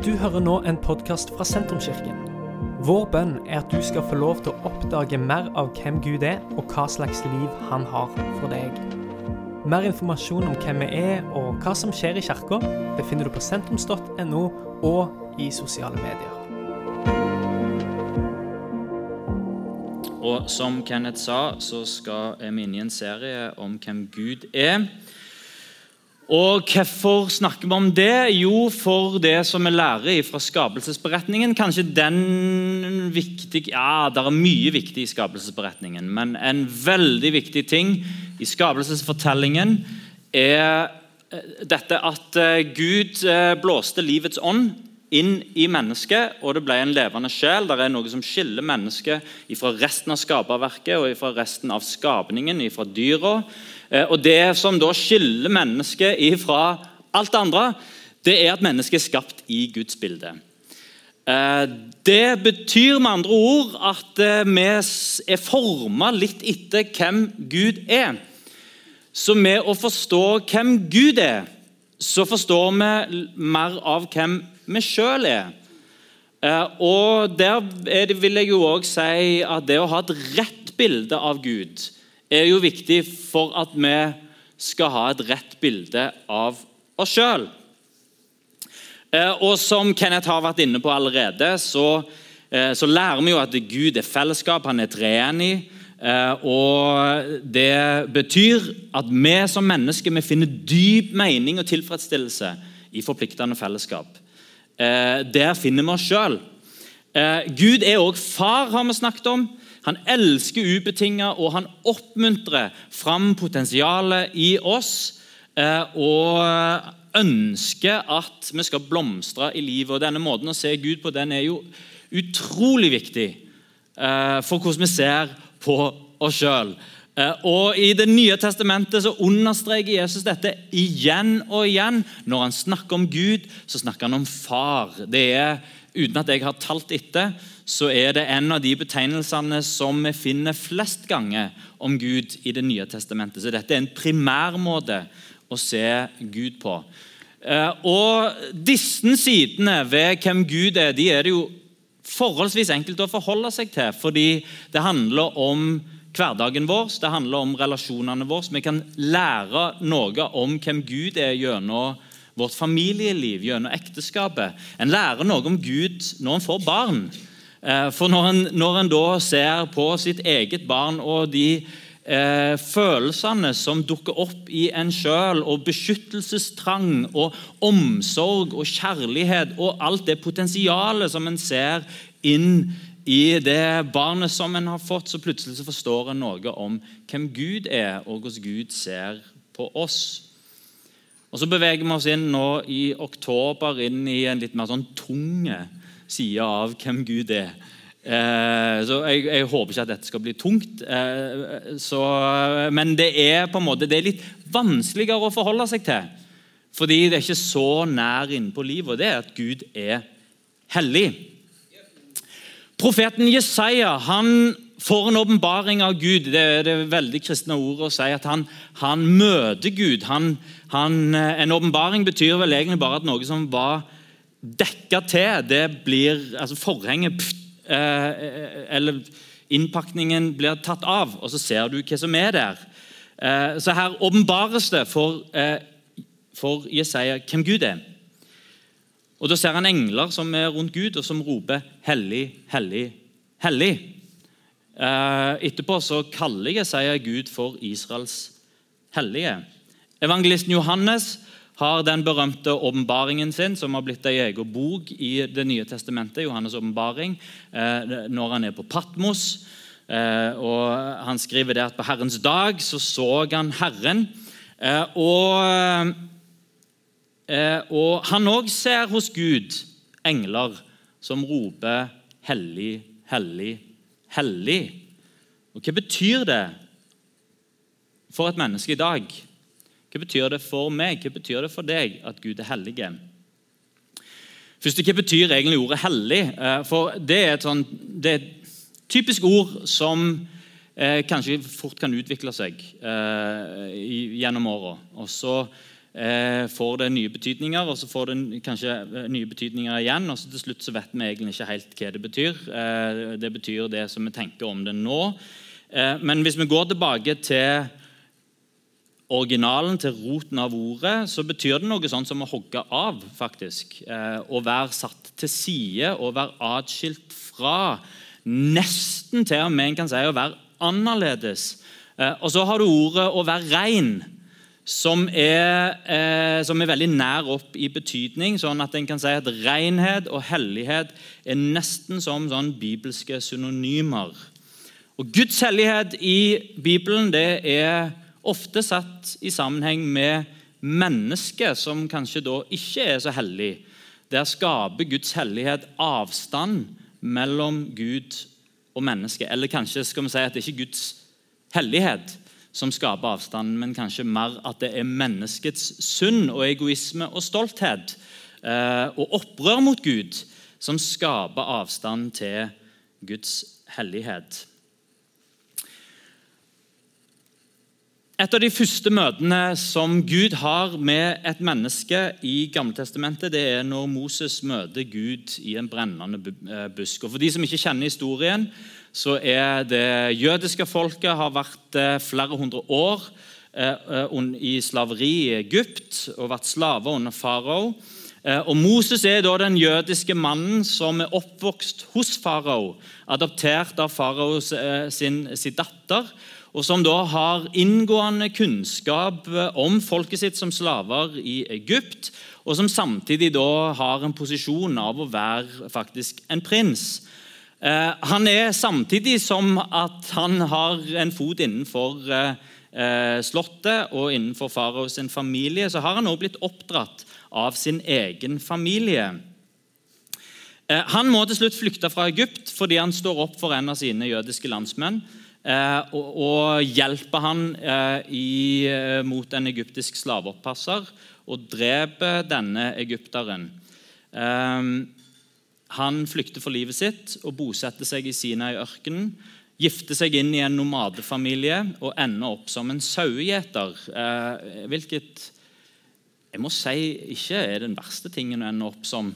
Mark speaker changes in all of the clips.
Speaker 1: Du hører nå en podkast fra Sentrumskirken. Vår bønn er at du skal få lov til å oppdage mer av hvem Gud er, og hva slags liv han har for deg. Mer informasjon om hvem vi er og hva som skjer i kirka, befinner du på sentrums.no og i sosiale medier.
Speaker 2: Og som Kenneth sa, så skal vi inn i en serie om hvem Gud er. Og Hvorfor snakker vi om det? Jo, for det som vi lærer fra skapelsesberetningen. Kanskje den viktig, Ja, det er mye viktig i skapelsesberetningen, men en veldig viktig ting i skapelsesfortellingen er eh, dette at eh, Gud eh, blåste livets ånd inn i mennesket, og det ble en levende sjel. Det er noe som skiller mennesket fra resten av skaperverket og fra resten av skapningen, fra dyra. Eh, og Det som da skiller mennesket fra alt andre, det er at mennesket er skapt i Guds bilde. Eh, det betyr med andre ord at eh, vi er forma litt etter hvem Gud er. Så med å forstå hvem Gud er, så forstår vi mer av hvem vi sjøl er. Og Der vil jeg jo også si at det å ha et rett bilde av Gud er jo viktig for at vi skal ha et rett bilde av oss sjøl. Eh, og som Kenneth har vært inne på allerede, så, eh, så lærer vi jo at Gud er fellesskap, han er treenig. i, og Det betyr at vi som mennesker vi finner dyp mening og tilfredsstillelse i forpliktende fellesskap. Der finner vi oss sjøl. Gud er òg far, har vi snakket om. Han elsker ubetinga, og han oppmuntrer fram potensialet i oss. Eh, og ønsker at vi skal blomstre i livet. Og Denne måten å se Gud på den er jo utrolig viktig eh, for hvordan vi ser på oss sjøl. Eh, og I Det nye testamentet så understreker Jesus dette igjen og igjen. Når han snakker om Gud, så snakker han om far. Det er, Uten at jeg har talt etter, så er det en av de betegnelsene som vi finner flest ganger om Gud i Det nye testamentet. Så dette er en primærmåte å se Gud på. Eh, og Disse sidene ved hvem Gud er, de er det jo forholdsvis enkelt å forholde seg til. Fordi det handler om hverdagen vår, det handler om relasjonene våre. Vi kan lære noe om hvem Gud er gjennom vårt familieliv, gjennom ekteskapet. En lærer noe om Gud når en får barn. Eh, for når en, når en, da ser på sitt eget barn og de eh, følelsene som dukker opp i en sjøl, og beskyttelsestrang og omsorg og kjærlighet og alt det potensialet som en ser inn i det barnet som en har fått, så plutselig så forstår en noe om hvem Gud er, og hvordan Gud ser på oss. Og Så beveger vi oss inn nå i oktober inn i en litt mer sånn tunge side av hvem Gud er. Eh, så jeg, jeg, håper ikke at dette skal bli tungt. Eh, så, men det er på en måte, det er litt vanskeligere å forholde seg til. Fordi det er ikke så nær innpå livet, og det er at Gud er hellig. Profeten Jesaja han får en åpenbaring av Gud. Det er det veldig kristne ordet å si at han, han møter Gud. Han, han, en åpenbaring betyr vel egentlig bare at noe som var dekka til. Det blir altså Forhenget pff, eh, eller innpakningen blir tatt av, og så ser du hva som er der. Eh, så her åpenbares det for, eh, for Jesaja hvem Gud er. Og Da ser han engler som er rundt Gud, og som roper 'Hellig, hellig, hellig'. Eh, etterpå så kaller Jesaja Gud for Israels hellige. Evangelisten Johannes har den berømte åpenbaringen sin, som har blitt ei egen bok i Det nye testamentet, Johannes' åpenbaring, eh, når han er på Patmos. Eh, og Han skriver det at på Herrens dag så så han Herren. Eh, og, og han òg ser hos Gud engler som roper 'Hellig, hellig, hellig'. Og Hva betyr det for et menneske i dag? Hva betyr det for meg? Hva betyr det for deg at Gud er hellig? Først, Hva betyr egentlig ordet 'hellig'? Eh, for Det er et, sånt, det er et typisk ord som eh, kanskje fort kan utvikle seg eh, gjennom åra. Og så eh, får det nye betydninger, og så får det kanskje eh, nye betydninger igjen. og så Til slutt så vet vi egentlig ikke helt hva det betyr. Eh, det betyr det som vi tenker om det nå. Men hvis vi går tilbake til originalen, til roten av ordet, så betyr det noe sånn som å hogge av. faktisk. Eh, å være satt til side og være atskilt fra. Nesten til og med en kan si å være annerledes. Eh, og så har du ordet 'å være rein', som er, eh, som er, veldig nær opp i betydning. sånn at en kan si at Renhet og hellighet er nesten som sånn bibelske synonymer. Og Guds hellighet i Bibelen det er ofte satt i sammenheng med mennesket, som kanskje da ikke er så hellig. Der skaper Guds hellighet avstand mellom Gud og mennesket. Eller kanskje skal vi si at det ikke er Guds hellighet som skaper avstand, men kanskje mer at det er menneskets synd og egoisme og stolthet eh, og opprør mot Gud som skaper avstand til Guds hellighet. Et av de første møtene som Gud har med et menneske i Gammeltestamentet, det er når Moses møter Gud i en brennende eh, busk. Og For de som ikke kjenner historien, så er det jødiske folket har vært eh, flere hundre år eh, i slaveri i Egypt og vært slaver under farao. Og Moses er da den jødiske mannen som er oppvokst hos farao, adoptert av farao sin, sin datter, og som da har inngående kunnskap om folket sitt som slaver i Egypt, og som samtidig da har en posisjon av å være faktisk en prins. Eh, han er samtidig som at han har en fot innenfor eh, eh, slottet og innenfor farao sin familie, så har han også blitt oppdratt av sin egen familie. Han må til slutt flykte fra Egypt fordi han står opp for en av sine jødiske landsmenn og hjelper han mot en egyptisk slaveoppasser og dreper denne egypteren. Han flykter for livet sitt og bosetter seg i Sinai-ørkenen. Gifter seg inn i en nomadefamilie og ender opp som en sauegjeter. Eh, hvilket jeg må si ikke er den verste tingen å ende opp som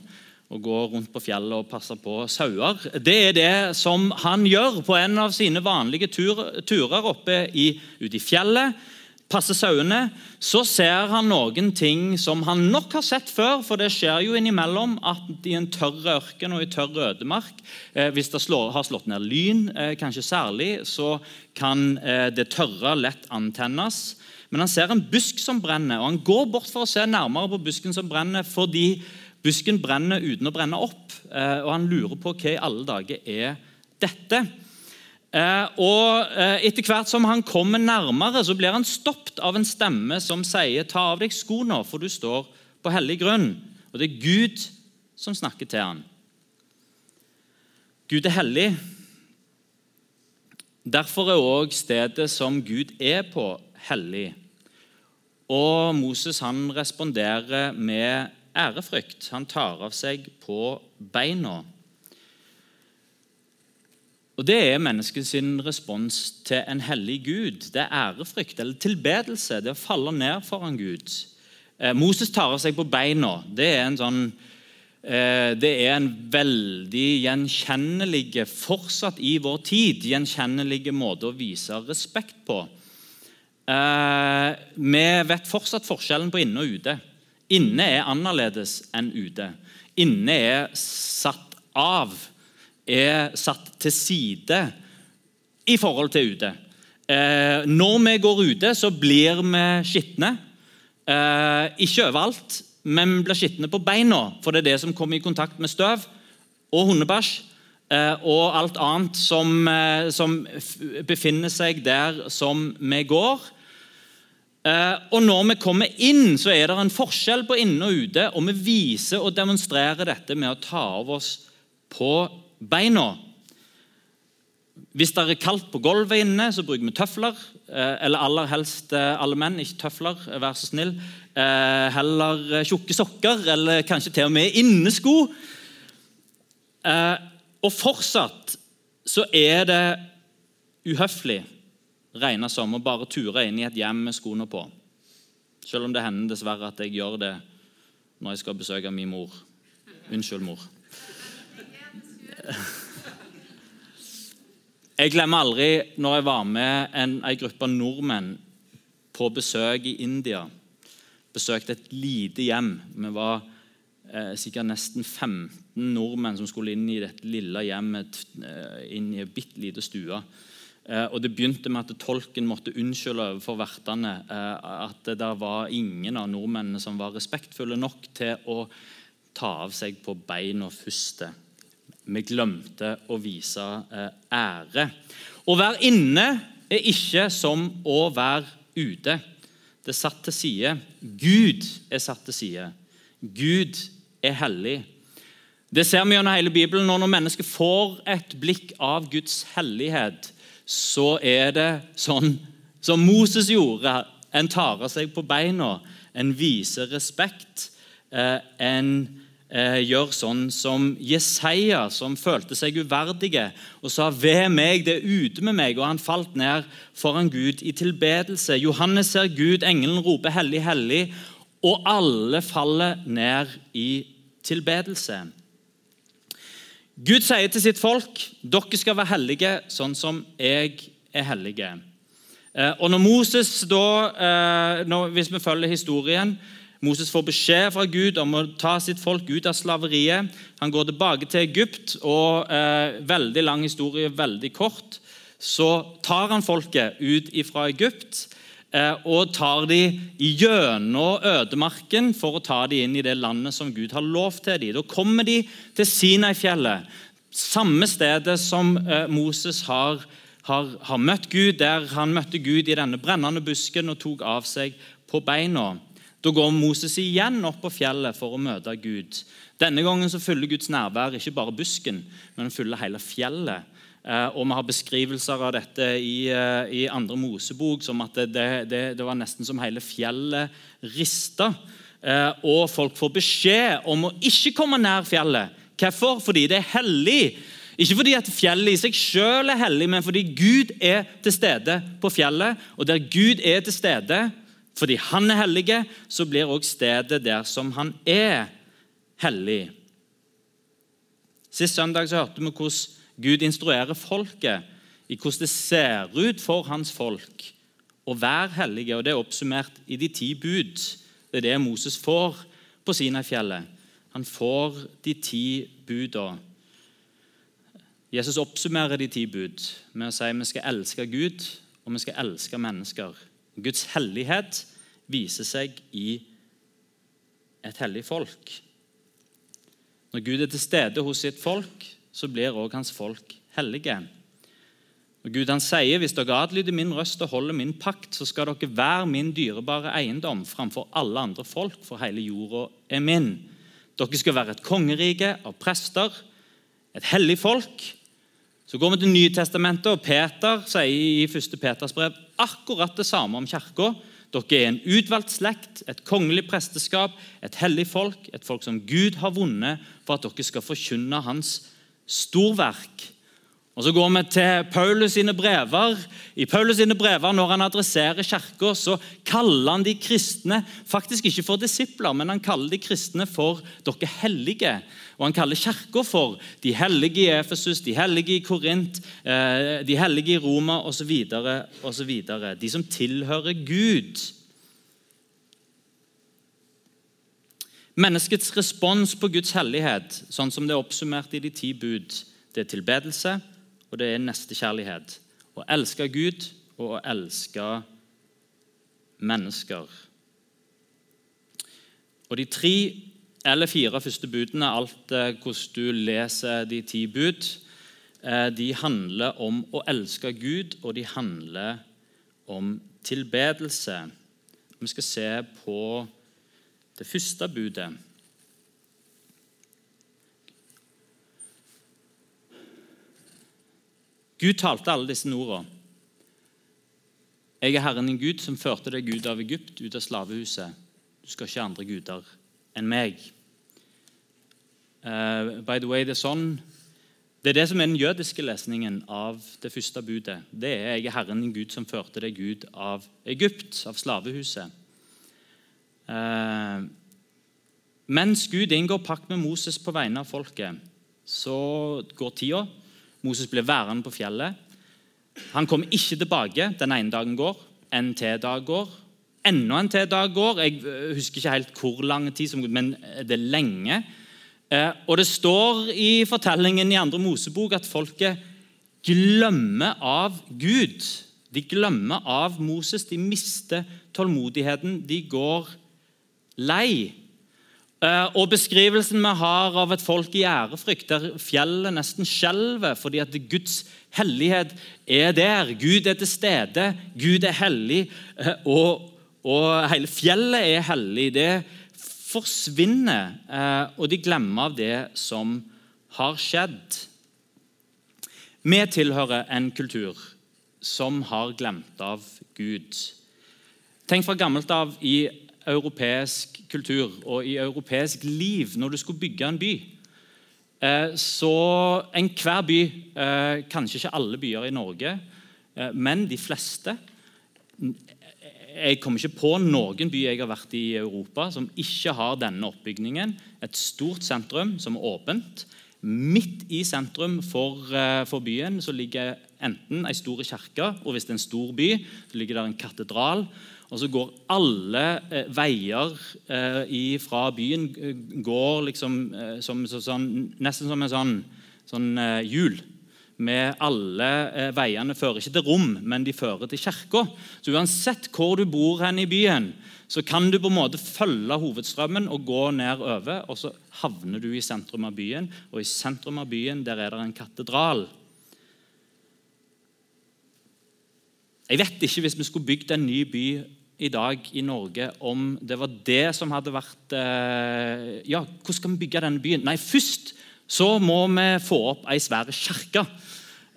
Speaker 2: å gå rundt på fjellet og passe på sauer. Det er det som han gjør på en av sine vanlige turer oppe i, ute i fjellet passer sauene, så ser han noen ting som han nok har sett før. For det skjer jo innimellom at i en tørr ørken og i tørr ødemark, eh, hvis det slår, har slått ned lyn, eh, kanskje særlig, så kan eh, det tørre lett antennes. Men han ser en busk som brenner, og han går bort for å se nærmere på busken som brenner, fordi busken brenner uten å brenne opp. Eh, og han lurer på hva i alle dager er dette. Eh, og eh, Etter hvert som han kommer nærmere, så blir han stoppet av en stemme som sier 'ta av deg skoene, for du står på hellig grunn'. Og Det er Gud som snakker til han. Gud er hellig. Derfor er òg stedet som Gud er på, hellig. Og Moses han responderer med ærefrykt. Han tar av seg på beina. Og Det er menneskets respons til en hellig Gud. Det er ærefrykt eller tilbedelse. Det er å falle ned foran Gud. Eh, Moses tar av seg på beina. Det er en sånn eh, det er en veldig gjenkjennelig, fortsatt i vår tid, gjenkjennelig måte å vise respekt på. Eh, vi vet fortsatt forskjellen på inne og ute. Inne er annerledes enn ute. Inne er satt av er satt til side i forhold til ute. Eh, når vi går ute, så blir vi skitne. Eh, ikke overalt, men blir skitne på beina, for det er det som kommer i kontakt med støv og hundebæsj. Eh, og alt annet som, eh, som, befinner seg der som vi går. Eh, og når vi kommer inn, så er det en forskjell på inne og ute. Og vi viser og demonstrerer dette med å ta av oss på beina. Hvis det er kaldt på gulvet inne, så bruker vi tøfler. Eh, eller aller helst eh, alle menn, ikke tøfler, vær så snill. Heller tjukke sokker, eller kanskje til og med innesko. Og fortsatt så er det uhøflig regna som å bare ture inn i et hjem med skoene på. Selv om det hender dessverre at jeg gjør det når jeg skal besøke min mor. Unnskyld, mor. Jeg glemmer aldri når jeg var med en, en gruppe nordmenn på besøk i India. Besøkte et lite hjem. Vi var eh, sikkert nesten 15 nordmenn som skulle inn i dette lille hjemmet, eh, inn i en bitte liten stue. Eh, og Det begynte med at tolken måtte unnskylde overfor vertene eh, at det var ingen av nordmennene som var respektfulle nok til å ta av seg på beina først. Vi glemte å vise eh, ære. Å være inne er ikke som å være ute. Det er satt til side. Gud er satt til side. Gud er hellig. Det ser vi gjennom hele Bibelen. Når mennesker får et blikk av Guds hellighet, så er det sånn som Moses gjorde. En tar av seg på beina, en viser respekt. Eh, en eh, gjør sånn som Jesaja, som følte seg uverdige, og sa 'Ved meg, det er ute med meg', og han falt ned foran Gud i tilbedelse. Johannes ser Gud, engelen roper 'Hellig, hellig', og alle faller ned i tilbedelse. Gud sier til sitt folk dere skal være hellige sånn som jeg er hellige. Eh, og når Moses da, eh, Hvis vi følger historien Moses får beskjed fra Gud om å ta sitt folk ut av slaveriet. Han går tilbake til Egypt, og eh, veldig lang historie, veldig kort. Så tar han folket ut fra Egypt og tar de gjennom ødemarken for å ta de inn i det landet som Gud har lovt til dem. Da kommer de til Sinai-fjellet, samme stedet som eh, Moses har, har, har møtt Gud, der han møtte Gud i denne brennende busken og tok av seg på beina. Da går Moses igjen opp på fjellet for å møte Gud. Denne gangen så fyller Guds nærvær ikke bare busken, men fyller hele fjellet. Eh, og Vi har beskrivelser av dette i, eh, i andre Mosebok som at det, det, det, var nesten som hele fjellet rista. Eh, og folk får beskjed om å ikke komme nær fjellet. Hvorfor? Fordi det er hellig. Ikke fordi at fjellet i seg selv er hellig, men fordi Gud er til stede på fjellet. Og der Gud er til stede, fordi han er hellig, så blir også stedet der som han er, hellig. Sist søndag så hørte vi hvordan Gud instruerer folket i hvordan det ser ut for hans folk å være hellige. og Det er oppsummert i de ti bud. Det er det Moses får på Sinai-fjellet. Han får de ti buda. Jesus oppsummerer de ti bud med å si at vi skal elske Gud og vi skal elske mennesker. Guds hellighet viser seg i et hellig folk. Når Gud er til stede hos sitt folk, så blir også hans folk hellige. Og Gud han sier hvis dere adlyder min røst og holder min pakt, så skal dere være min dyrebare eiendom framfor alle andre folk, for hele jorda er min. Dere skal være et kongerike av prester, et hellig folk så går vi til Nytestamentet, og Peter sier i 1. Peters brev akkurat det samme om kirka. Dere er en utvalgt slekt, et kongelig presteskap, et hellig folk, et folk som Gud har vunnet for at dere skal forkynne hans storverk. Og Så går vi til Paulus sine brever. I Paulus sine brever, Når han adresserer kirka, så kaller han de kristne faktisk ikke for disipler, men han kaller de kristne for dere hellige. Og Han kaller kirka for de hellige i Efesus, de hellige i Korint, eh, de hellige i Roma osv. De som tilhører Gud. Menneskets respons på Guds hellighet, sånn som det er oppsummert i de ti bud, det er tilbedelse og det er nestekjærlighet. Å elske Gud og å elske mennesker. Og De tre eller fire første budene, alt eh, hvordan du leser de ti bud, eh, de handler om å elske Gud, og de handler om tilbedelse. Vi skal se på det første budet. Gud talte alle disse ordene. Jeg er Herren din Gud, som førte deg ut av Egypt, ut av slavehuset. Du skal ikke ha andre guder enn meg. Uh, by the way, Det er sånn det er det som er den jødiske lesningen av det første budet. Det er 'Jeg er Herren din Gud som førte deg ut av Egypt', av slavehuset. Eh, mens Gud inngår pakt med Moses på vegne av folket, så går tida. Moses blir værende på fjellet. Han kommer ikke tilbake. Den ene dagen går, en til dag går, enda en til dag går. Jeg eh, husker ikke helt hvor lang tid, som, men det er lenge. Eh, og det står i fortellingen i andre Mosebok at folket glemmer av Gud. De glemmer av Moses. De mister tålmodigheten. De går lei. Eh, og Beskrivelsen vi har av et folk i ærefrykt, der fjellet nesten skjelver fordi at Guds hellighet er der. Gud er til stede, Gud er hellig, eh, og, og hele fjellet er hellig. Det forsvinner, eh, og de glemmer av det som har skjedd. Vi tilhører en kultur som har glemt av Gud. Tenk fra gammelt av i europeisk kultur og i europeisk liv når du skulle bygge en by. Eh, så enhver by, eh, kanskje ikke alle byer i Norge, eh, men de fleste Jeg kommer ikke på noen by jeg har vært i i Europa som ikke har denne oppbygningen. Et stort sentrum som er åpent. Midt i sentrum for, for byen så ligger enten ei stor kirke, og hvis det er en stor by, så ligger det en katedral. Og så går alle eh, veier eh, fra byen eh, går liksom eh, som, så, sånn, nesten som en sånn, sånn eh, hjul. Med alle veiene fører ikke til rom, men de fører til kirka. Så uansett hvor du bor hen i byen, så kan du på en måte følge hovedstrømmen og gå nedover, og så havner du i sentrum av byen. Og i sentrum av byen der er det en katedral. Jeg vet ikke hvis vi skulle bygd en ny by i dag i Norge om det var det som hadde vært eh, Ja, hvordan skal vi bygge denne byen? Nei, først så må vi få opp ei svær kirke.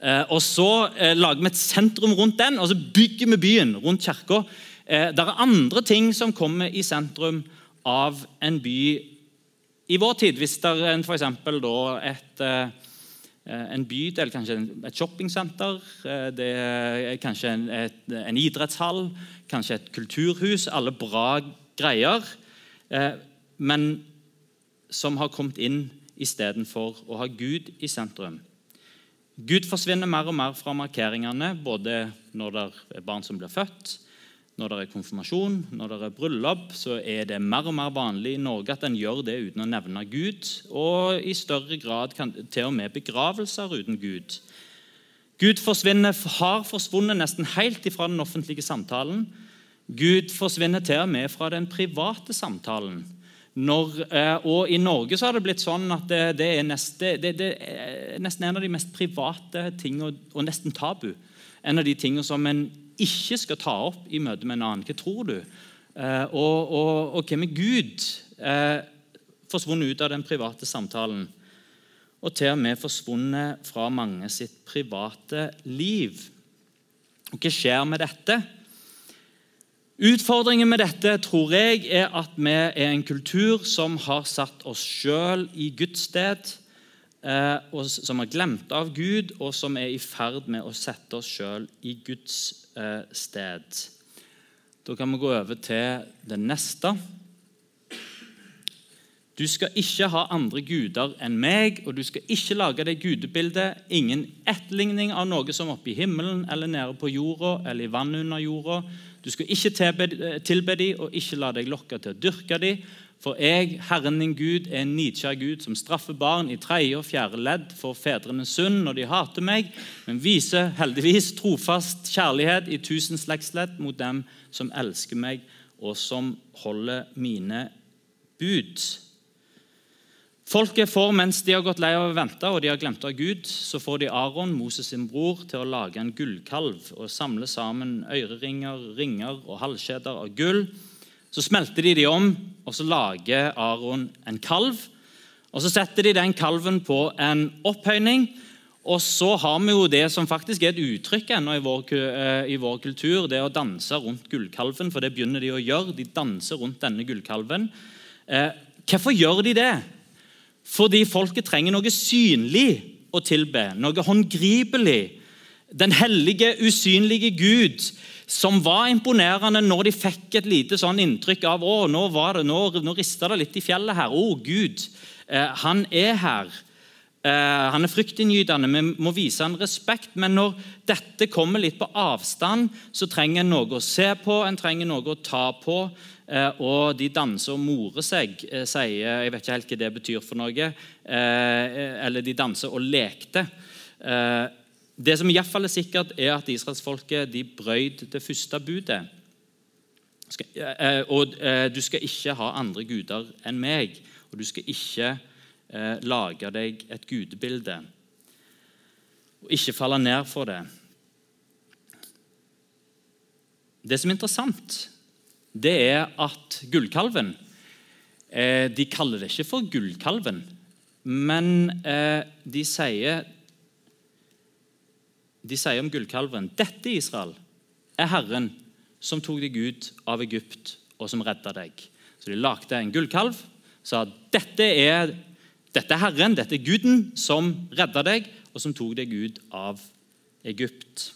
Speaker 2: Eh, og Så eh, lager vi et sentrum rundt den, og så bygger vi byen rundt kirka. Det er andre ting som kommer i sentrum av en by i vår tid. Hvis det er f.eks. et eh, Eh, en bydel, kanskje et shoppingsenter, eh, det er kanskje en, et, en idrettshall, kanskje et kulturhus. Alle bra greier, eh, men som har kommet inn istedenfor å ha Gud i sentrum. Gud forsvinner mer og mer fra markeringene, både når det er barn som blir født, når det er konfirmasjon, når det er bryllup, så er det mer og mer vanlig i Norge at en gjør det uten å nevne Gud. Og i større grad kan, til og med begravelser uten Gud. Gud har forsvunnet nesten helt ifra den offentlige samtalen. Gud forsvinner til og med fra den private samtalen. Når, eh, og I Norge så har det blitt sånn at det, det, er, neste, det, det er, nesten en av de mest private ting og, og nesten tabu. En av de tingene som en ikke skal ta opp i møte med en annen. Hva tror du? Eh, og, og, og hva med Gud? Eh, forsvunnet ut av den private samtalen. Og til og med forsvunnet fra mange sitt private liv. Og Hva skjer med dette? Utfordringen med dette tror jeg er at vi er en kultur som har satt oss sjøl i Guds sted, og som har glemt av Gud, og som er i ferd med å sette oss sjøl i Guds Eh, sted. Da kan vi gå over til det neste. Du skal ikke ha andre guder enn meg, og du skal ikke lage deg gudebilde. Ingen etterligning av noe som oppe i himmelen eller nede på jorda eller i vannet under jorda. Du skal ikke tilbe dem og ikke la deg lokke til å dyrke dem. For jeg, Herren din Gud, er en nidkjær Gud som straffer barn i tredje og fjerde ledd for fedrenes synd når de hater meg, men viser heldigvis trofast kjærlighet i tusen slektsledd mot dem som elsker meg, og som holder mine bud. Folket får, mens de har gått lei av å vente og de har glemt av Gud, så får de Aron, Moses sin bror, til å lage en gullkalv og samle sammen øreringer, ringer og halskjeder av gull så smelter de de om, og så lager Aron en kalv. Og Så setter de den kalven på en opphøyning. Og så har vi jo det som faktisk er et uttrykk ennå i vår, eh, i vår kultur, det å danse rundt gullkalven. For det begynner de å gjøre. De danser rundt denne gullkalven. Eh, hvorfor gjør de det? Fordi folket trenger noe synlig å tilbe. Noe håndgripelig. Den hellige, usynlige Gud som var imponerende når de fikk et lite sånn inntrykk av å, nå, var det, nå, nå rista det litt i fjellet her. Å, Gud, eh, han er her. Eh, han er fryktinngytende. Vi må vise han respekt. Men når dette kommer litt på avstand, så trenger en noe å se på, en trenger noe å ta på. Eh, og de danser og morer seg, eh, sier Jeg vet ikke helt hva det betyr for noe. Eh, eller de danser og lekte. Eh, det som i fall er sikkert, er at israelsfolket brøyd det første budet. Eh, og eh, du skal ikke ha andre guder enn meg, og du skal ikke eh, lage deg et gudebilde. Og ikke falle ned for det. Det som er interessant, det er at gullkalven De kaller det ikke for gullkalven, men de sier de sier om gullkalven dette Israel er Herren som tok deg ut av Egypt, og som redda deg. Så De lagde en gullkalv, sa dette er, dette er Herren, dette er Guden som redda deg, og som tok deg ut av Egypt.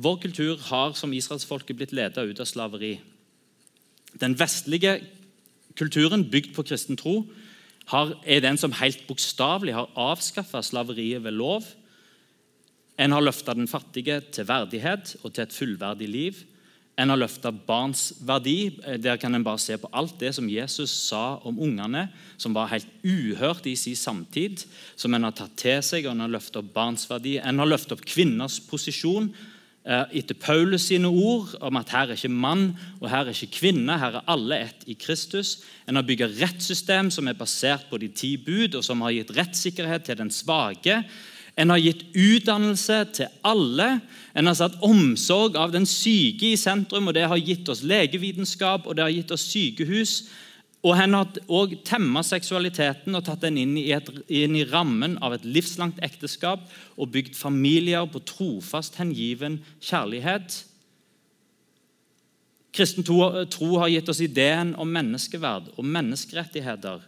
Speaker 2: Vår kultur har som israelsfolket blitt ledet ut av slaveri. Den vestlige kulturen, bygd på kristen tro, har, er den som helt bokstavelig har avskaffa slaveriet ved lov. En har løfta den fattige til verdighet og til et fullverdig liv. En har løfta barns verdi. Der kan en bare se på alt det som Jesus sa om ungene, som var helt uhørt i sin samtid, som en har tatt til seg. og En har løfta opp barns verdi. En har løfta opp kvinners posisjon Eh, etter Paulus sine ord om at her er ikke mann og her er ikke kvinne, her er alle ett i Kristus. En har bygget rettssystem som er basert på de ti bud, og som har gitt rettssikkerhet til den svake. En har gitt utdannelse til alle. En har satt omsorg av den syke i sentrum, og det har gitt oss legevitenskap og det har gitt oss sykehus. Og Han har også temma seksualiteten og tatt den inn i, et, inn i, rammen av et livslangt ekteskap og bygd familier på trofast, hengiven kjærlighet. Kristen tro har gitt oss ideen om menneskeverd og menneskerettigheter.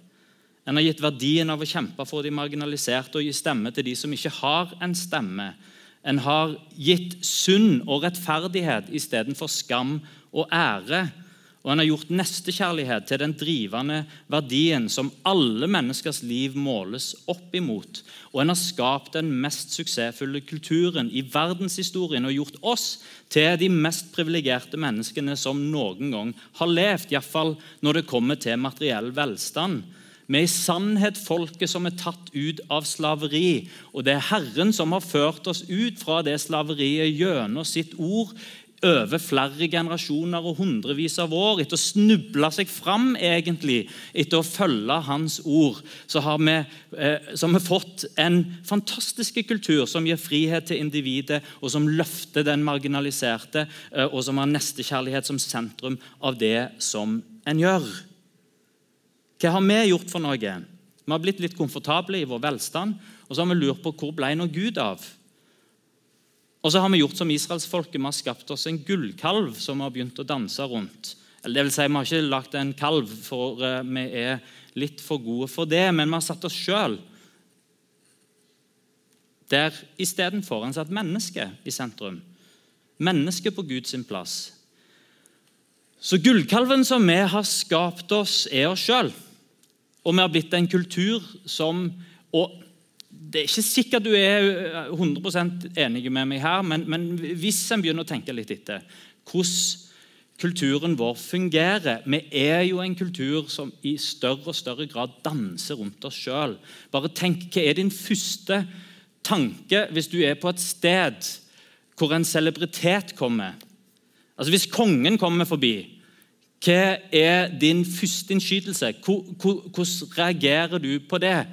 Speaker 2: En har gitt verdien av å kjempe for de marginaliserte og gi stemme til de som ikke har en stemme. En har gitt sunn og rettferdighet istedenfor skam og ære og han har gjort nestekjærlighet til den drivende verdien som alle menneskers liv måles opp imot. Og han har skapt den mest suksessfulle kulturen i verdenshistorien og gjort oss til de mest privilegerte menneskene som noen gang har levd. Iallfall når det kommer til materiell velstand. Vi er i sannhet folket som er tatt ut av slaveri. Og det er Herren som har ført oss ut fra det slaveriet gjennom sitt ord over flere generasjoner og hundrevis av år, etter å snuble seg fram egentlig, etter å følge hans ord, så har vi, eh, så har vi fått en fantastisk kultur som gir frihet til individet, og som løfter den marginaliserte, eh, og som har nestekjærlighet som sentrum av det som en gjør. Hva har vi gjort for noe? Vi har blitt litt komfortable i vår velstand, og så har vi lurt på hvor ble nå Gud av? Og så har vi gjort som israelsfolket. Vi har skapt oss en gullkalv som vi har begynt å danse rundt. Eller det vil si, Vi har ikke lagt en kalv, for uh, vi er litt for gode for det. Men vi har satt oss sjøl der istedenfor. En satt mennesket i sentrum. Mennesket på Guds plass. Så gullkalven som vi har skapt oss, er oss sjøl. Og vi har blitt en kultur som og det er ikke sikkert du er 100 eh, enig med meg her, men, men hvis en begynner å tenke litt etter hvordan kulturen vår fungerer Vi er jo en kultur som i større og større grad danser rundt oss sjøl. Bare tenk, hva er din første tanke hvis du er på et sted hvor en celebritet kommer? Altså Hvis kongen kommer forbi, hva er din første innskytelse? Hvordan reagerer du på det?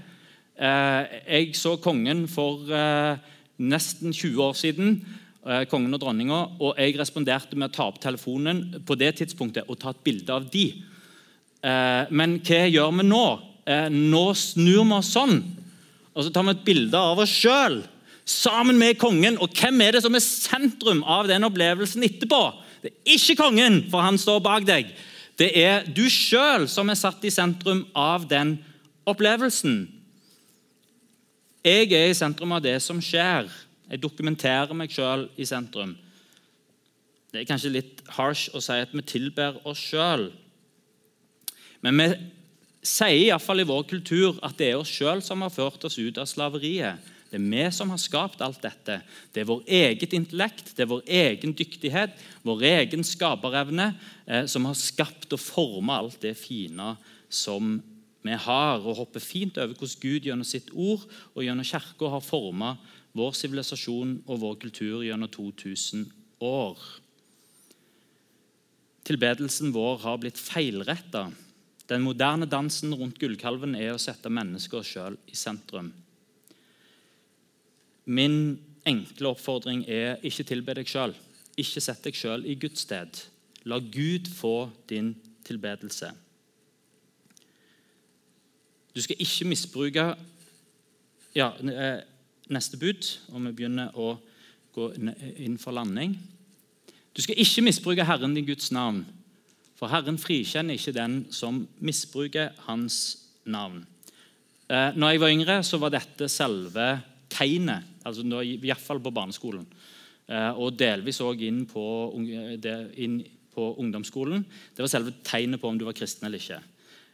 Speaker 2: Eh, jeg så kongen for eh, nesten 20 år siden, eh, kongen og dronninga, og jeg responderte med å ta opp telefonen på det tidspunktet og ta et bilde av de. Men hva gjør vi nå? Nå snur vi oss sånn, og så tar vi et bilde av oss sjøl sammen med kongen. Og hvem er det som er sentrum av den opplevelsen etterpå? Det er ikke kongen, for han står bak deg. Det er du sjøl som er satt i sentrum av den opplevelsen. Jeg er i sentrum av det som skjer. Jeg dokumenterer meg sjøl i sentrum. Det er kanskje litt harsh å si at vi tilber oss sjøl. Men vi sier iallfall i vår kultur at det er oss sjøl som har ført oss ut av slaveriet. Det er vi som har skapt alt dette. Det er vår eget intellekt, det er vår egen dyktighet, vår egen skaperevne eh, som har skapt og forma alt det fine som vi har, og hopper fint over hvordan Gud gjennom sitt ord og gjennom Kirka har forma vår sivilisasjon og vår kultur gjennom 2000 år. Tilbedelsen vår har blitt feilretta. Den moderne dansen rundt gullkalven er å sette mennesker sjøl i sentrum. Min enkle oppfordring er ikke tilbe deg sjøl. Ikke sett deg sjøl i Guds sted. La Gud få din tilbedelse. Du skal ikke misbruke ja, eh, neste bud, og vi begynner å gå inn for landing. Du skal ikke misbruke Herren din Guds navn, for Herren frikjenner ikke den som misbruker Hans navn. Eh, når jeg var yngre, så var dette selve tegnet, altså iallfall på barneskolen, eh, og delvis òg inn, inn på ungdomsskolen. Det var selve tegnet på om du var kristen eller ikke.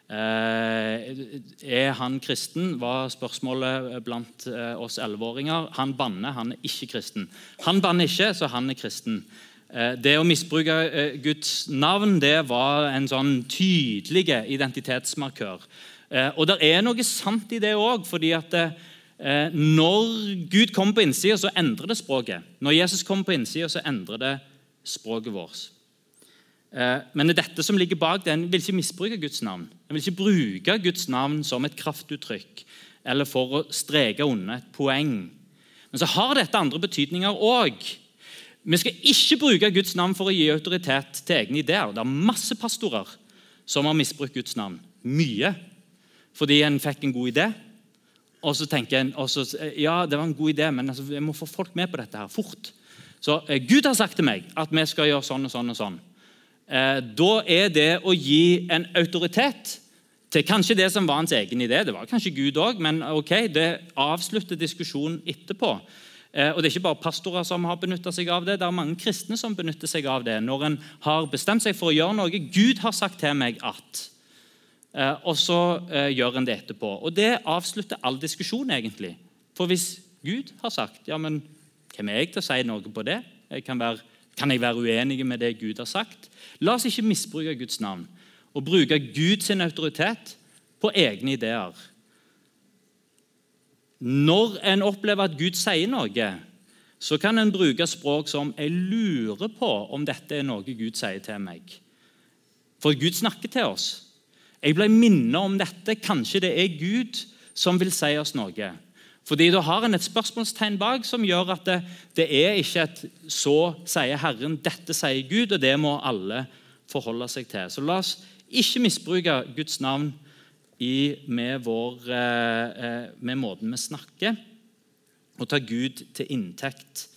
Speaker 2: Eh, er han kristen? var spørsmålet blant eh, oss elleveåringer. Han banner, han er ikke kristen. Han banner ikke, så han er kristen. Eh, det å misbruke Guds navn det var en sånn tydelig identitetsmarkør. Og det er noe sant i det òg, fordi at når Gud kommer på innsida, så endrer det språket. Når Jesus kommer på innsida, så endrer det språket vårt. Eh, men det er dette som ligger bak den. En vil ikke misbruke Guds navn. En vil ikke bruke Guds navn som et kraftuttrykk eller for å streke unna et poeng. Men så har dette andre betydninger òg. Vi skal ikke bruke Guds navn for å gi autoritet til egne ideer. Det er masse pastorer som har misbrukt Guds navn. Mye. Fordi en fikk en god idé. Og så tenker en også, ja, det var en god idé, men altså, jeg må få folk med på dette her fort. Så eh, Gud har sagt til meg at vi skal gjøre sånn og sånn og sånn. Eh, da er det å gi en autoritet til kanskje det som var hans egen idé. Det var kanskje Gud òg, men ok, det avslutter diskusjonen etterpå. Eh, og Det er ikke bare pastorer som har benytta seg av det, det er mange kristne som benytter seg av det. Når en har bestemt seg for å gjøre noe Gud har sagt til meg at eh, Og så gjør en det etterpå. Og Det avslutter all diskusjon, egentlig. For hvis Gud har sagt, ja, men hvem er jeg til å si noe på det? Jeg kan være kan jeg være uenig med det Gud har sagt? La oss ikke misbruke Guds navn og bruke Guds autoritet på egne ideer. Når en opplever at Gud sier noe, så kan en bruke språk som 'jeg lurer på om dette er noe Gud sier til meg'. For Gud snakker til oss. Jeg ble minnet om dette. Kanskje det er Gud som vil si oss noe. Fordi Da har en et spørsmålstegn bak som gjør at det, det er ikke et 'så sier Herren', 'dette sier Gud', og det må alle forholde seg til. Så la oss ikke misbruke Guds navn i, med, vår, eh, eh, med måten vi snakker, og ta Gud til inntekt.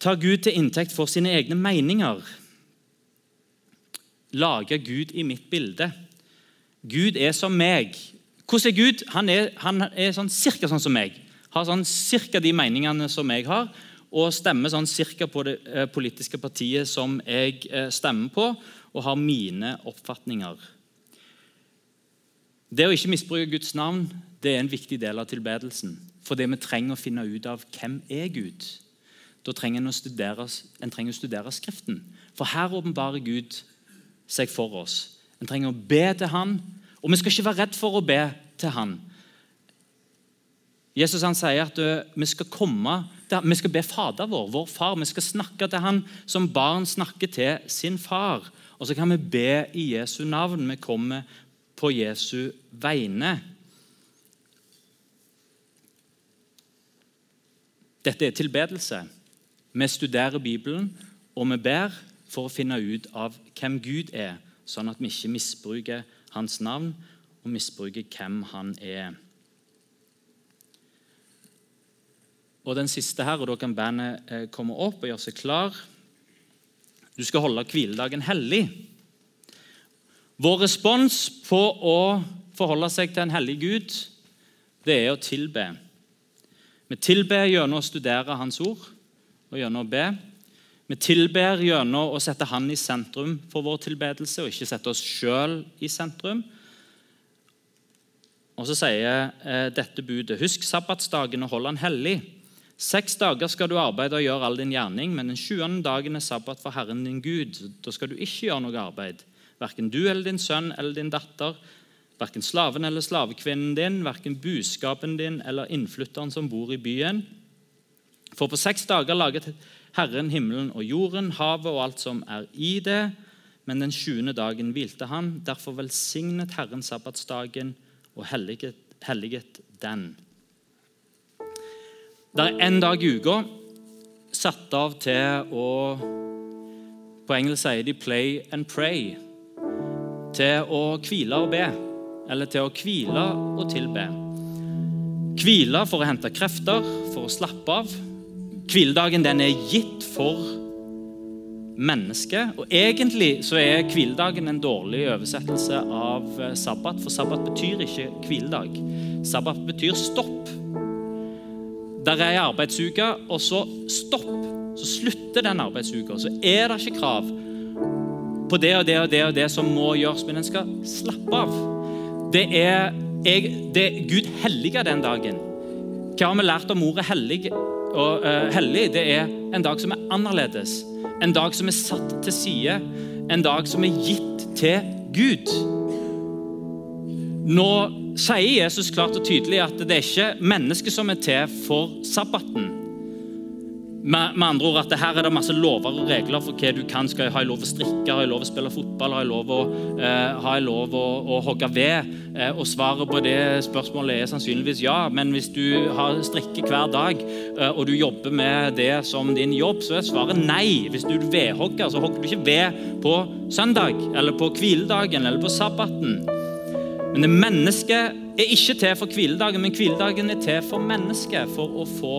Speaker 2: Ta Gud til inntekt for sine egne meninger. Lage Gud i mitt bilde. Gud er som meg. Hvordan er Gud? Han er, han er sånn cirka sånn som meg. Har sånn cirka de meningene som jeg har, og stemmer sånn cirka på det eh, politiske partiet som jeg eh, stemmer på, og har mine oppfatninger. Det å ikke misbruke Guds navn det er en viktig del av tilbedelsen. Fordi vi trenger å finne ut av hvem er Gud. Da trenger en å studere, en trenger å studere Skriften. For her åpenbarer Gud seg for oss. En trenger å be til Han og vi skal ikke være redd for å be til han. Jesus han sier at uh, vi skal komme vi skal be Fader vår, vår far. Vi skal snakke til han som barn snakker til sin far. Og så kan vi be i Jesu navn. Vi kommer på Jesu vegne. Dette er tilbedelse. Vi studerer Bibelen, og vi ber for å finne ut av hvem Gud er, sånn at vi ikke misbruker hans navn og misbruker hvem han er. Og den siste her, og Da kan bandet eh, komme opp og gjøre seg klar. Du skal holde hviledagen hellig. Vår respons på å forholde seg til en hellig Gud det er å tilbe. Vi tilber gjennom å studere Hans ord og gjennom å be. Vi tilber gjennom å sette Han i sentrum for vår tilbedelse, og ikke sette oss sjøl i sentrum. Og så sier eh, dette budet.: Husk sabbatsdagen og hold han hellig. Seks dager skal du arbeide og gjøre all din gjerning, men den sjuende dagen er sabbat for Herren din Gud. Da skal du ikke gjøre noe arbeid, verken du eller din sønn eller din datter, verken slaven eller slavekvinnen din, verken buskapen din eller innflytteren som bor i byen. For på seks dager laget Herren himmelen og jorden, havet og alt som er i det. Men den sjuende dagen hvilte han. Derfor velsignet Herren sabbatsdagen og helliget, helliget den. Det er en dag i uka satt av til å På engelsk sier de 'play and pray'. Til å hvile og be, eller til å hvile og tilbe. Hvile for å hente krefter, for å slappe av. Hviledagen den er gitt for mennesket. Og Egentlig så er hviledagen en dårlig oversettelse av sabbat, for sabbat betyr ikke hviledag. Sabbat betyr stopp. Der er ei arbeidsuke, og så stopp. Så slutter den arbeidsuka. Så er det ikke krav på det og det og det og det som må gjøres, men en skal slappe av. Det er, jeg, det Gud helliger den dagen. Hva har vi lært om ordet hellig? Og, uh, hellig det er en dag som er annerledes. En dag som er satt til side. En dag som er gitt til Gud. Nå sier Jesus klart og tydelig at det er ikke mennesket som er til for sabbaten. Med, andre ord at Her er det masse lover og regler for hva du kan. Skal jeg ha lov å strikke, har jeg lov å spille fotball, har jeg lov å, eh, jeg lov å, å hogge ved? Eh, og Svaret på det spørsmålet er sannsynligvis ja. Men hvis du har strikker hver dag eh, og du jobber med det som din jobb, så er svaret nei. Hvis du vedhogger, så hogger du ikke ved på søndag eller på hviledagen eller på sabbaten. Men det mennesket er ikke til for hviledagen, men hviledagen er til for mennesket. For å få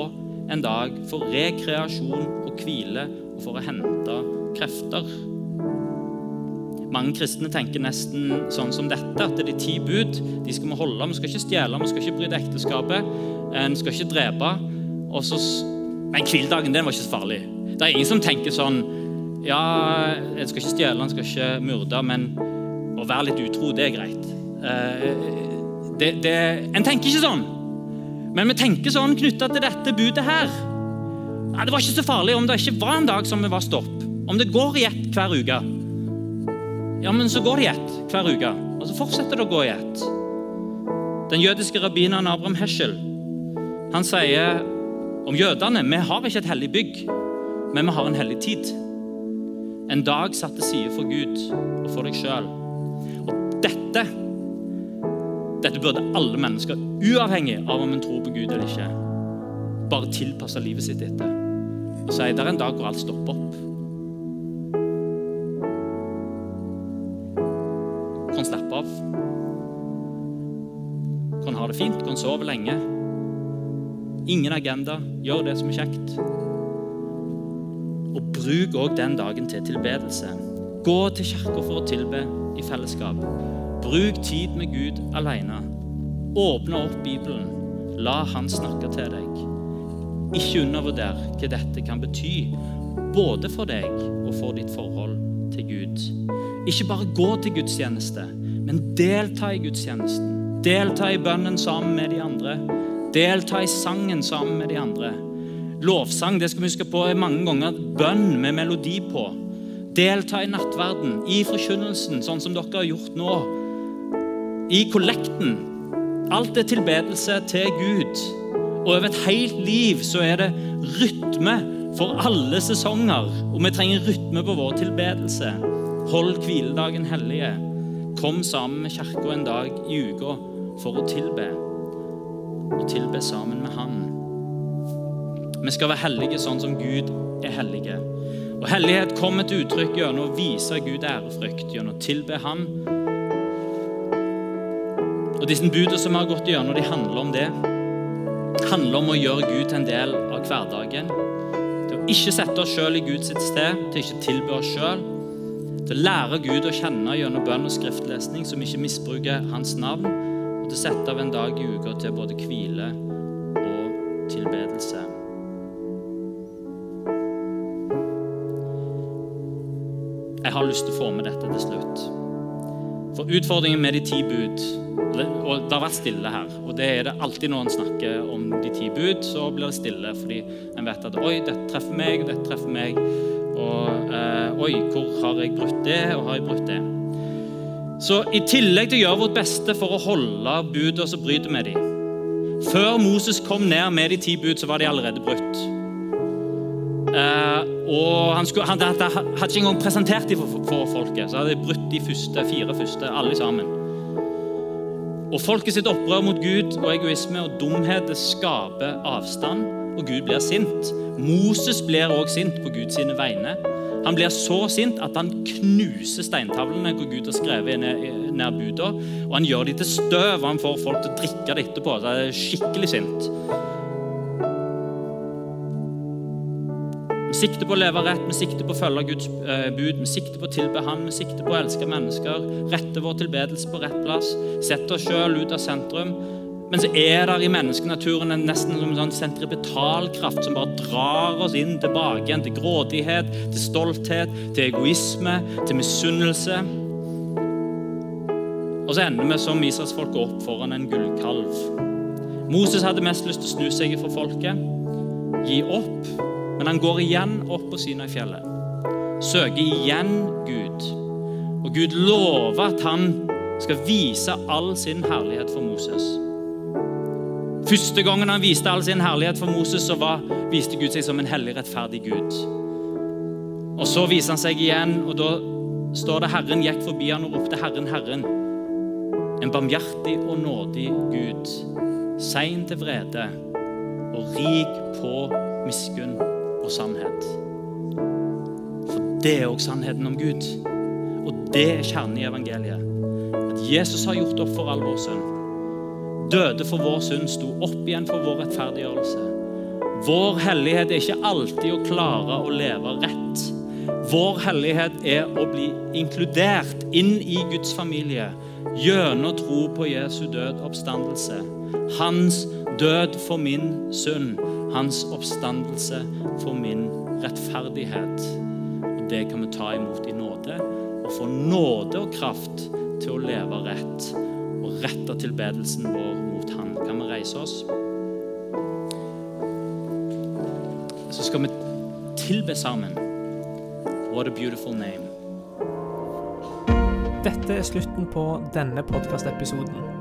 Speaker 2: en dag for rekreasjon og hvile og for å hente krefter. Mange kristne tenker nesten sånn som dette, at det er de ti bud de skal vi holde. Vi skal ikke stjele, vi skal ikke bryte ekteskapet, vi skal ikke drepe. Så, men hviledagen den var ikke så farlig. Det er ingen som tenker sånn Ja, en skal ikke stjele, en skal ikke myrde, men å være litt utro, det er greit. Eh, det, det, en tenker ikke sånn. Men vi tenker sånn knytta til dette budet her. Ja, det var ikke så farlig om det ikke var en dag som vi var stopp. Om det går i ett hver uke. Ja, men så går det i ett hver uke. Og så fortsetter det å gå i ett. Den jødiske rabbineren Abraham Heschel han sier om jødene vi har ikke et hellig bygg, men vi har en hellig tid. En dag satt til side for Gud og for deg sjøl. Og dette dette burde alle mennesker, uavhengig av om en tror på Gud eller ikke, bare tilpasse livet sitt etter. Og si det er en dag hvor alt stopper opp. Kan slappe av. Kan ha det fint, kan sove lenge. Ingen agenda. Gjør det som er kjekt. Og bruk òg den dagen til tilbedelse. Gå til kirka for å tilbe i fellesskap. Bruk tid med Gud alene. Åpne opp Bibelen. La Han snakke til deg. Ikke undervurder hva dette kan bety, både for deg og for ditt forhold til Gud. Ikke bare gå til gudstjeneste, men delta i gudstjenesten. Delta i bønnen sammen med de andre. Delta i sangen sammen med de andre. Lovsang det skal vi huske på er mange ganger bønn med melodi på. Delta i nattverden, i forkynnelsen, sånn som dere har gjort nå i kollekten. Alt er tilbedelse til Gud. Og over et helt liv så er det rytme for alle sesonger. Og vi trenger rytme på vår tilbedelse. Hold hviledagen hellige. Kom sammen med kirka en dag i uka for å tilbe. Og tilbe sammen med Han. Vi skal være hellige sånn som Gud er hellige. Og Hellighet kommer til uttrykk gjennom å vise Gud ærefrykt, gjennom å tilbe Han og disse budene som vi har gått gjennom, de handler om det. Handler om å gjøre Gud til en del av hverdagen. Til å ikke sette oss sjøl i Guds sted, til å ikke tilby oss sjøl. Til å lære Gud å kjenne gjennom bønn og skriftlesning, som ikke misbruker hans navn. Og måtte sette av en dag i uka til både hvile og tilbedelse. Jeg har lyst til å få med dette til slutt. For utfordringen med de ti bud Og det har vært stille her. Og det er det alltid når en snakker om de ti bud, så blir det stille fordi en vet at Oi, dette treffer meg, dette treffer meg. Og eh, Oi, hvor har jeg brutt det, og har jeg brutt det? Så i tillegg til å gjøre vårt beste for å holde budene, så bryter vi dem. Før Moses kom ned med de ti bud, så var de allerede brutt. Uh, og han, skulle, han, han, hadde ikke engang presentert dem for, for, folket. Så hadde de brutt de første, fire første, alle sammen. Og Folket sitt opprør mot Gud og egoisme og dumhet det skaper avstand, og Gud blir sint. Moses blir også sint på Guds vegne. Han blir så sint at han knuser steintavlene hvor Gud har skrevet ned buda, og han gjør dem til støv, og han får folk til å drikke det etterpå. Så det er skikkelig sint. Vi sikter på å leve rett, vi sikte på å følge Guds eh, bud, vi sikte på å tilbe Han, vi sikte på å elske mennesker, rette vår tilbedelse på rett plass, sette oss sjøl ut av sentrum. Men så er det i menneskenaturen en nesten som en sånn sentripetalkraft som bare drar oss inn tilbake igjen til grådighet, til stolthet, til egoisme, til misunnelse. Og så ender vi som Israelsfolket opp foran en gullkalv. Moses hadde mest lyst til å snu seg for folket, gi opp men han går igjen opp på Sinai-fjellet, søker igjen Gud. Og Gud lover at han skal vise all sin herlighet for Moses. Første gangen han viste all sin herlighet for Moses, så var, viste Gud seg som en hellig, rettferdig Gud. Og Så viser han seg igjen, og da står det Herren gikk forbi han og ropte 'Herren, Herren'. En barmhjertig og nådig Gud, sein til vrede og rik på miskunn og sannhet. For det er òg sannheten om Gud. Og det er kjernen i evangeliet. At Jesus har gjort opp for all vår synd. Døde for vår synd, sto opp igjen for vår rettferdiggjørelse. Vår hellighet er ikke alltid å klare å leve rett. Vår hellighet er å bli inkludert inn i Guds familie gjennom tro på Jesu død oppstandelse. Hans død for min synd hans oppstandelse for min rettferdighet. Og Det kan vi ta imot i nåde, og få nåde og kraft til å leve rett og rette tilbedelsen vår mot Han. Kan vi reise oss? Så skal vi tilbe sammen. What a beautiful name.
Speaker 1: Dette er slutten på denne podkastepisoden.